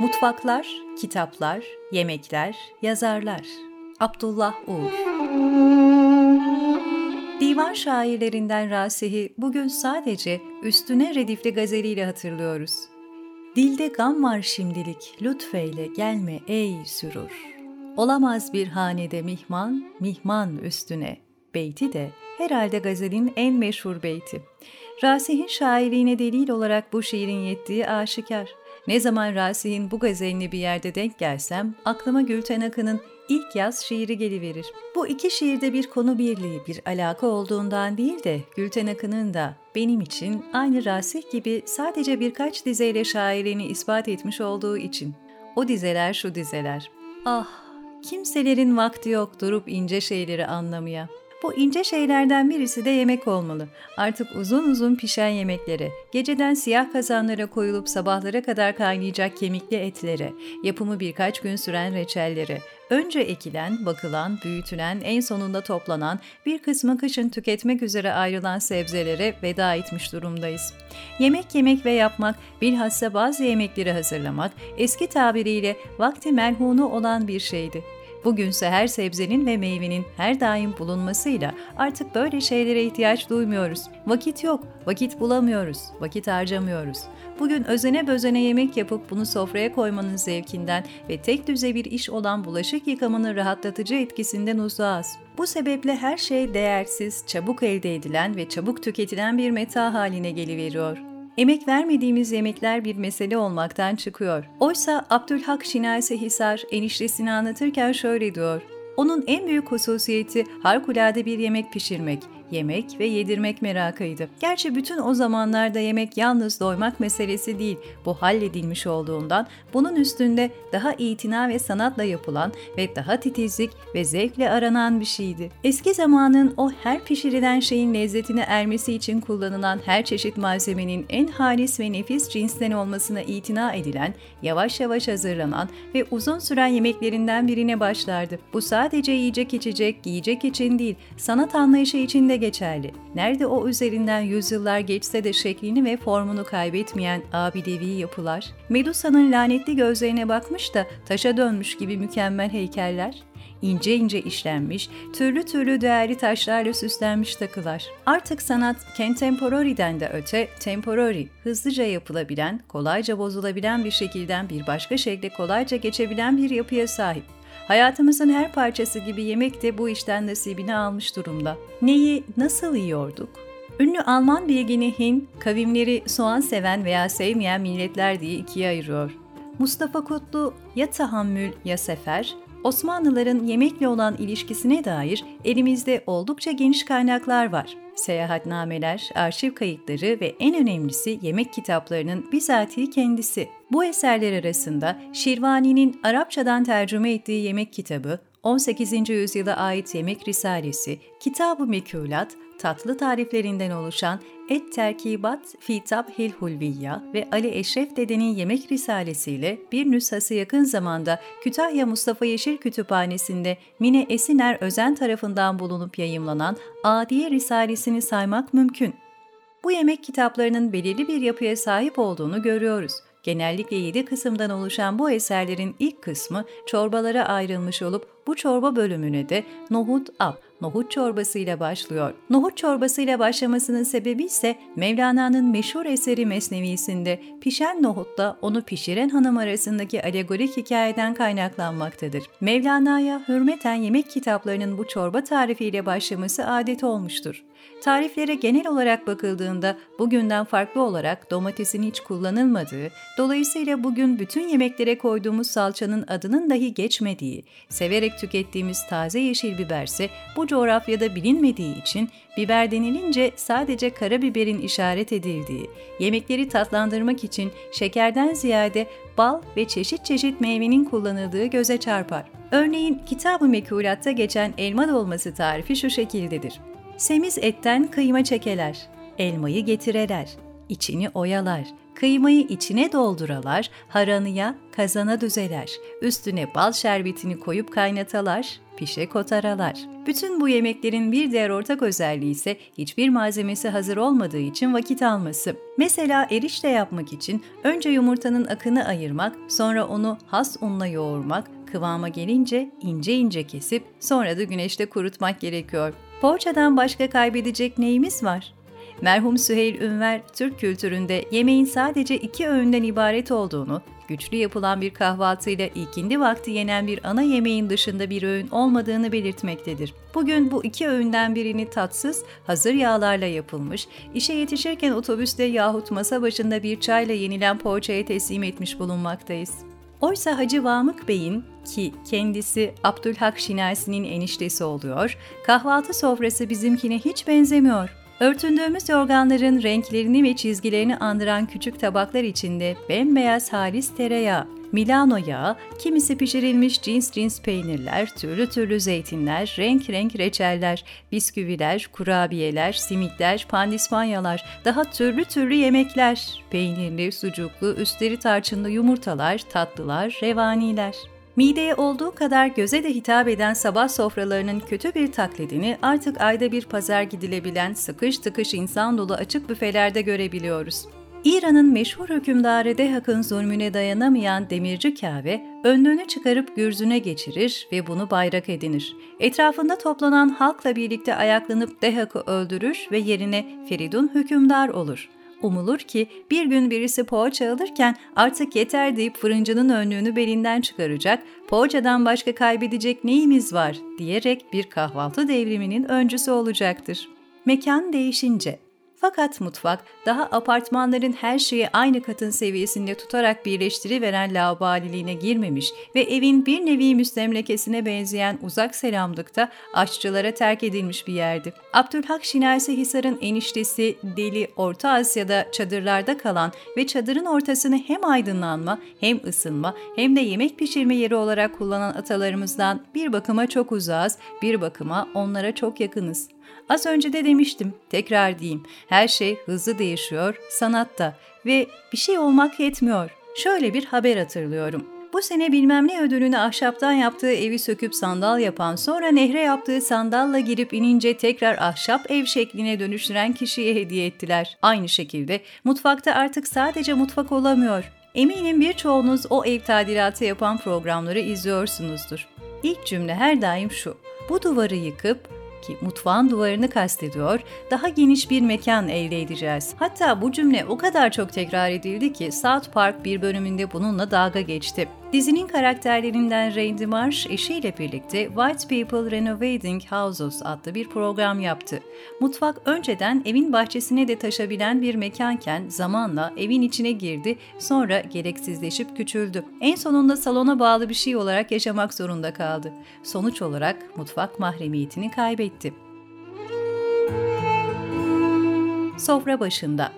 Mutfaklar, kitaplar, yemekler, yazarlar. Abdullah Uğur Divan şairlerinden Rasih'i bugün sadece üstüne redifli gazeliyle hatırlıyoruz. Dilde gam var şimdilik, lütfeyle gelme ey sürur. Olamaz bir hanede mihman, mihman üstüne. Beyti de herhalde gazelin en meşhur beyti. Rasih'in şairliğine delil olarak bu şiirin yettiği aşikar. Ne zaman Rasih'in bu gazelini bir yerde denk gelsem aklıma Gülten Akın'ın ilk yaz şiiri geliverir. Bu iki şiirde bir konu birliği, bir alaka olduğundan değil de Gülten Akın'ın da benim için aynı Rasih gibi sadece birkaç dizeyle şairliğini ispat etmiş olduğu için. O dizeler şu dizeler. Ah, kimselerin vakti yok durup ince şeyleri anlamaya. Bu ince şeylerden birisi de yemek olmalı. Artık uzun uzun pişen yemeklere, geceden siyah kazanlara koyulup sabahlara kadar kaynayacak kemikli etlere, yapımı birkaç gün süren reçellere, önce ekilen, bakılan, büyütülen, en sonunda toplanan, bir kısmı kışın tüketmek üzere ayrılan sebzelere veda etmiş durumdayız. Yemek yemek ve yapmak, bilhassa bazı yemekleri hazırlamak, eski tabiriyle vakti merhunu olan bir şeydi. Bugünse her sebzenin ve meyvenin her daim bulunmasıyla artık böyle şeylere ihtiyaç duymuyoruz. Vakit yok, vakit bulamıyoruz, vakit harcamıyoruz. Bugün özene bözene yemek yapıp bunu sofraya koymanın zevkinden ve tek düze bir iş olan bulaşık yıkamanın rahatlatıcı etkisinden uzağız. Bu sebeple her şey değersiz, çabuk elde edilen ve çabuk tüketilen bir meta haline geliveriyor emek vermediğimiz yemekler bir mesele olmaktan çıkıyor. Oysa Abdülhak Şinasi Hisar eniştesini anlatırken şöyle diyor. Onun en büyük hususiyeti harikulade bir yemek pişirmek yemek ve yedirmek merakıydı. Gerçi bütün o zamanlarda yemek yalnız doymak meselesi değil, bu halledilmiş olduğundan bunun üstünde daha itina ve sanatla yapılan ve daha titizlik ve zevkle aranan bir şeydi. Eski zamanın o her pişirilen şeyin lezzetine ermesi için kullanılan her çeşit malzemenin en halis ve nefis cinsten olmasına itina edilen, yavaş yavaş hazırlanan ve uzun süren yemeklerinden birine başlardı. Bu sadece yiyecek içecek, giyecek için değil, sanat anlayışı için de geçerli. Nerede o üzerinden yüzyıllar geçse de şeklini ve formunu kaybetmeyen abidevi yapılar, Medusa'nın lanetli gözlerine bakmış da taşa dönmüş gibi mükemmel heykeller, ince ince işlenmiş, türlü türlü değerli taşlarla süslenmiş takılar. Artık sanat contemporary'den de öte temporary, hızlıca yapılabilen, kolayca bozulabilen bir şekilden bir başka şekle kolayca geçebilen bir yapıya sahip. Hayatımızın her parçası gibi yemek de bu işten nasibini almış durumda. Neyi nasıl yiyorduk? Ünlü Alman bilgini Hin, kavimleri soğan seven veya sevmeyen milletler diye ikiye ayırıyor. Mustafa Kutlu ya tahammül ya sefer, Osmanlıların yemekle olan ilişkisine dair elimizde oldukça geniş kaynaklar var. Seyahatnameler, arşiv kayıtları ve en önemlisi yemek kitaplarının bizatihi kendisi. Bu eserler arasında Şirvani'nin Arapçadan tercüme ettiği yemek kitabı, 18. yüzyıla ait yemek risalesi, Kitab-ı Mekulat, tatlı tariflerinden oluşan Et Terkibat fi Tabhil Hulviya ve Ali Eşref Dede'nin Yemek Risalesiyle bir nüshası yakın zamanda Kütahya Mustafa Yeşil Kütüphanesi'nde Mine Esiner Özen tarafından bulunup yayımlanan Adiye Risalesini saymak mümkün. Bu yemek kitaplarının belirli bir yapıya sahip olduğunu görüyoruz. Genellikle 7 kısımdan oluşan bu eserlerin ilk kısmı çorbalara ayrılmış olup bu çorba bölümüne de nohut ap, nohut çorbasıyla başlıyor. Nohut çorbasıyla başlamasının sebebi ise Mevlana'nın meşhur eseri Mesnevisinde pişen nohutla onu pişiren hanım arasındaki alegorik hikayeden kaynaklanmaktadır. Mevlana'ya hürmeten yemek kitaplarının bu çorba tarifiyle başlaması adet olmuştur. Tariflere genel olarak bakıldığında bugünden farklı olarak domatesin hiç kullanılmadığı, dolayısıyla bugün bütün yemeklere koyduğumuz salçanın adının dahi geçmediği, severek tükettiğimiz taze yeşil biberse bu coğrafyada bilinmediği için biber denilince sadece karabiberin işaret edildiği, yemekleri tatlandırmak için şekerden ziyade bal ve çeşit çeşit meyvenin kullanıldığı göze çarpar. Örneğin Kitab-ı Mekulatta geçen elma dolması tarifi şu şekildedir. Semiz etten kıyma çekeler, elmayı getireler, içini oyalar, Kıymayı içine dolduralar, haranıya, kazana düzeler. Üstüne bal şerbetini koyup kaynatalar, pişe kotaralar. Bütün bu yemeklerin bir diğer ortak özelliği ise hiçbir malzemesi hazır olmadığı için vakit alması. Mesela erişte yapmak için önce yumurtanın akını ayırmak, sonra onu has unla yoğurmak, kıvama gelince ince ince kesip sonra da güneşte kurutmak gerekiyor. Poğaçadan başka kaybedecek neyimiz var? Merhum Süheyl Ünver, Türk kültüründe yemeğin sadece iki öğünden ibaret olduğunu, güçlü yapılan bir kahvaltıyla ikindi vakti yenen bir ana yemeğin dışında bir öğün olmadığını belirtmektedir. Bugün bu iki öğünden birini tatsız, hazır yağlarla yapılmış, işe yetişirken otobüste yahut masa başında bir çayla yenilen poğaçaya teslim etmiş bulunmaktayız. Oysa Hacı Vamık Bey'in ki kendisi Abdülhak Şinasi'nin eniştesi oluyor, kahvaltı sofrası bizimkine hiç benzemiyor. Örtündüğümüz yorganların renklerini ve çizgilerini andıran küçük tabaklar içinde bembeyaz halis tereyağı, Milano yağı, kimisi pişirilmiş cins cins peynirler, türlü türlü zeytinler, renk renk reçeller, bisküviler, kurabiyeler, simitler, pandispanyalar, daha türlü türlü yemekler, peynirli, sucuklu, üstleri tarçınlı yumurtalar, tatlılar, revaniler. Mideye olduğu kadar göze de hitap eden sabah sofralarının kötü bir taklidini artık ayda bir pazar gidilebilen sıkış tıkış insan dolu açık büfelerde görebiliyoruz. İran'ın meşhur hükümdarı Dehak'ın zulmüne dayanamayan demirci kahve, önlüğünü çıkarıp gürzüne geçirir ve bunu bayrak edinir. Etrafında toplanan halkla birlikte ayaklanıp Dehak'ı öldürür ve yerine Feridun hükümdar olur. Umulur ki bir gün birisi poğaça alırken artık yeter deyip fırıncının önlüğünü belinden çıkaracak, poğaçadan başka kaybedecek neyimiz var diyerek bir kahvaltı devriminin öncüsü olacaktır. Mekan değişince fakat mutfak daha apartmanların her şeyi aynı katın seviyesinde tutarak birleştiriveren laubaliliğine girmemiş ve evin bir nevi müstemlekesine benzeyen uzak selamlıkta aşçılara terk edilmiş bir yerdi. Abdülhak Şinasi Hisar'ın eniştesi Deli Orta Asya'da çadırlarda kalan ve çadırın ortasını hem aydınlanma hem ısınma hem de yemek pişirme yeri olarak kullanan atalarımızdan bir bakıma çok uzağız, bir bakıma onlara çok yakınız. Az önce de demiştim, tekrar diyeyim. Her şey hızlı değişiyor, sanatta ve bir şey olmak yetmiyor. Şöyle bir haber hatırlıyorum. Bu sene bilmem ne ödülünü ahşaptan yaptığı evi söküp sandal yapan, sonra nehre yaptığı sandalla girip inince tekrar ahşap ev şekline dönüştüren kişiye hediye ettiler. Aynı şekilde mutfakta artık sadece mutfak olamıyor. Eminim birçoğunuz o ev tadilatı yapan programları izliyorsunuzdur. İlk cümle her daim şu. Bu duvarı yıkıp ki mutfağın duvarını kastediyor, daha geniş bir mekan elde edeceğiz. Hatta bu cümle o kadar çok tekrar edildi ki South Park bir bölümünde bununla dalga geçti. Dizinin karakterlerinden Randy Marsh eşiyle birlikte White People Renovating Houses adlı bir program yaptı. Mutfak önceden evin bahçesine de taşabilen bir mekanken zamanla evin içine girdi, sonra gereksizleşip küçüldü. En sonunda salona bağlı bir şey olarak yaşamak zorunda kaldı. Sonuç olarak mutfak mahremiyetini kaybetti. Sofra başında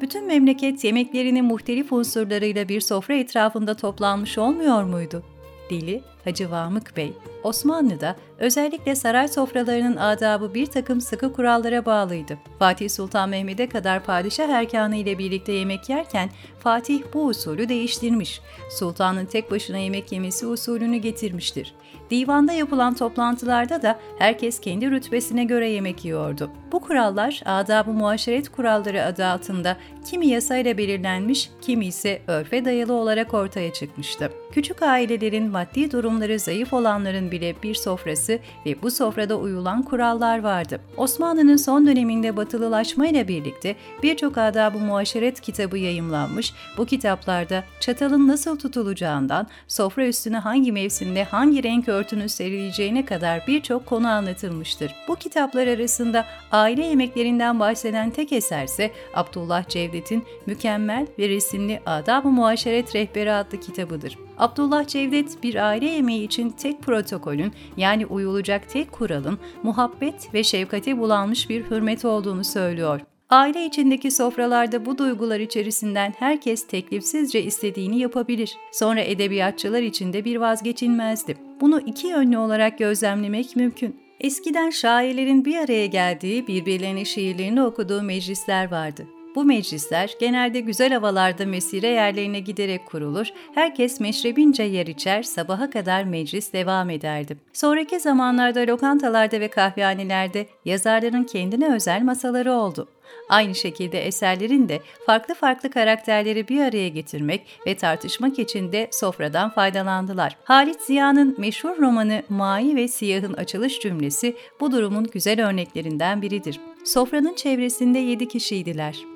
bütün memleket yemeklerinin muhtelif unsurlarıyla bir sofra etrafında toplanmış olmuyor muydu? Dili Hacı Vamık Bey, Osmanlı'da özellikle saray sofralarının adabı bir takım sıkı kurallara bağlıydı. Fatih Sultan Mehmet'e kadar padişah erkanı ile birlikte yemek yerken Fatih bu usulü değiştirmiş. Sultanın tek başına yemek yemesi usulünü getirmiştir. Divanda yapılan toplantılarda da herkes kendi rütbesine göre yemek yiyordu. Bu kurallar adab-ı muaşeret kuralları adı altında kimi yasayla belirlenmiş, kimi ise örfe dayalı olarak ortaya çıkmıştı. Küçük ailelerin maddi durumları zayıf olanların bile bir sofrası ve bu sofrada uyulan kurallar vardı. Osmanlı'nın son döneminde batılılaşmayla birlikte birçok adab-ı muaşeret kitabı yayımlanmış, bu kitaplarda çatalın nasıl tutulacağından, sofra üstüne hangi mevsimde hangi renk örtünün serileceğine kadar birçok konu anlatılmıştır. Bu kitaplar arasında aile yemeklerinden bahseden tek eserse Abdullah Cevdet'in mükemmel ve resimli Adab-ı Muaşeret Rehberi adlı kitabıdır. Abdullah Cevdet bir aile yemeği için tek protokolün yani uyulacak tek kuralın muhabbet ve şefkate bulanmış bir hürmet olduğunu söylüyor. Aile içindeki sofralarda bu duygular içerisinden herkes teklifsizce istediğini yapabilir. Sonra edebiyatçılar içinde bir vazgeçilmezdi. Bunu iki yönlü olarak gözlemlemek mümkün. Eskiden şairlerin bir araya geldiği, birbirlerine şiirlerini okuduğu meclisler vardı. Bu meclisler genelde güzel havalarda mesire yerlerine giderek kurulur, herkes meşrebince yer içer, sabaha kadar meclis devam ederdi. Sonraki zamanlarda lokantalarda ve kahvehanelerde yazarların kendine özel masaları oldu. Aynı şekilde eserlerin de farklı farklı karakterleri bir araya getirmek ve tartışmak için de sofradan faydalandılar. Halit Ziya'nın meşhur romanı Mai ve Siyah'ın açılış cümlesi bu durumun güzel örneklerinden biridir. Sofranın çevresinde yedi kişiydiler.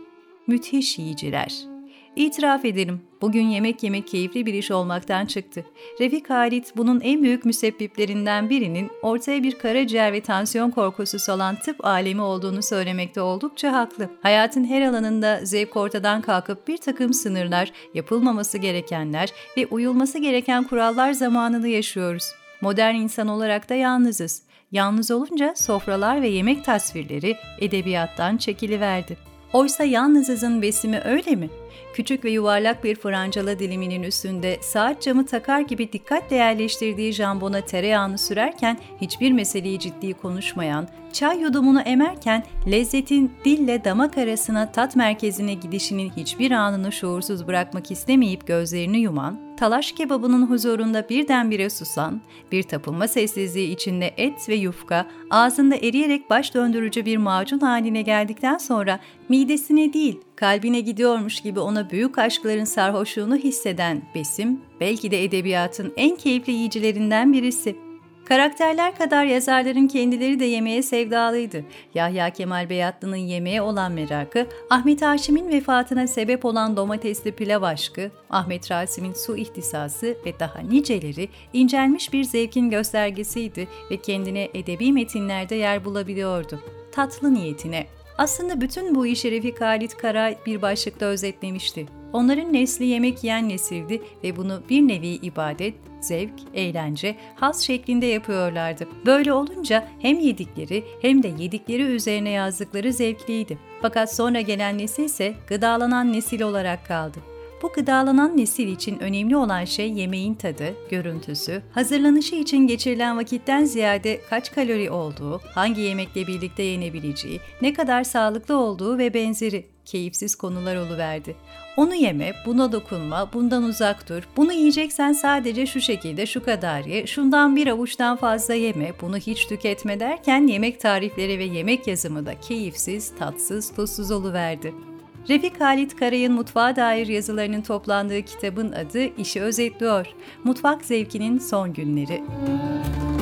Müthiş yiyiciler. İtiraf ederim, bugün yemek yemek keyifli bir iş olmaktan çıktı. Refik Halit bunun en büyük müsebbiplerinden birinin ortaya bir karaciğer ve tansiyon korkusu salan tıp alemi olduğunu söylemekte oldukça haklı. Hayatın her alanında zevk ortadan kalkıp bir takım sınırlar, yapılmaması gerekenler ve uyulması gereken kurallar zamanını yaşıyoruz. Modern insan olarak da yalnızız. Yalnız olunca sofralar ve yemek tasvirleri edebiyattan çekiliverdi. Oysa yalnızızın besimi öyle mi? Küçük ve yuvarlak bir francala diliminin üstünde saat camı takar gibi dikkatle yerleştirdiği jambona tereyağını sürerken hiçbir meseleyi ciddi konuşmayan, çay yudumunu emerken lezzetin dille damak arasına tat merkezine gidişinin hiçbir anını şuursuz bırakmak istemeyip gözlerini yuman, talaş kebabının huzurunda birdenbire susan, bir tapınma sessizliği içinde et ve yufka ağzında eriyerek baş döndürücü bir macun haline geldikten sonra midesine değil kalbine gidiyormuş gibi ona büyük aşkların sarhoşluğunu hisseden Besim, belki de edebiyatın en keyifli yiyicilerinden birisi. Karakterler kadar yazarların kendileri de yemeğe sevdalıydı. Yahya Kemal Beyatlı'nın yemeğe olan merakı, Ahmet Haşim'in vefatına sebep olan domatesli pilav aşkı, Ahmet Rasim'in su ihtisası ve daha niceleri incelmiş bir zevkin göstergesiydi ve kendine edebi metinlerde yer bulabiliyordu. Tatlı niyetine. Aslında bütün bu işi Refik Halit Kara bir başlıkta özetlemişti. Onların nesli yemek yiyen nesildi ve bunu bir nevi ibadet, zevk, eğlence, haz şeklinde yapıyorlardı. Böyle olunca hem yedikleri hem de yedikleri üzerine yazdıkları zevkliydi. Fakat sonra gelen nesil ise gıdalanan nesil olarak kaldı. Bu gıdalanan nesil için önemli olan şey yemeğin tadı, görüntüsü, hazırlanışı için geçirilen vakitten ziyade kaç kalori olduğu, hangi yemekle birlikte yenebileceği, ne kadar sağlıklı olduğu ve benzeri keyifsiz konular oluverdi. Onu yeme, buna dokunma, bundan uzak dur, bunu yiyeceksen sadece şu şekilde şu kadar ye, şundan bir avuçtan fazla yeme, bunu hiç tüketme derken yemek tarifleri ve yemek yazımı da keyifsiz, tatsız, tuzsuz oluverdi. Refik Halit Karay'ın mutfağa dair yazılarının toplandığı kitabın adı işi özetliyor. Mutfak zevkinin son günleri. Müzik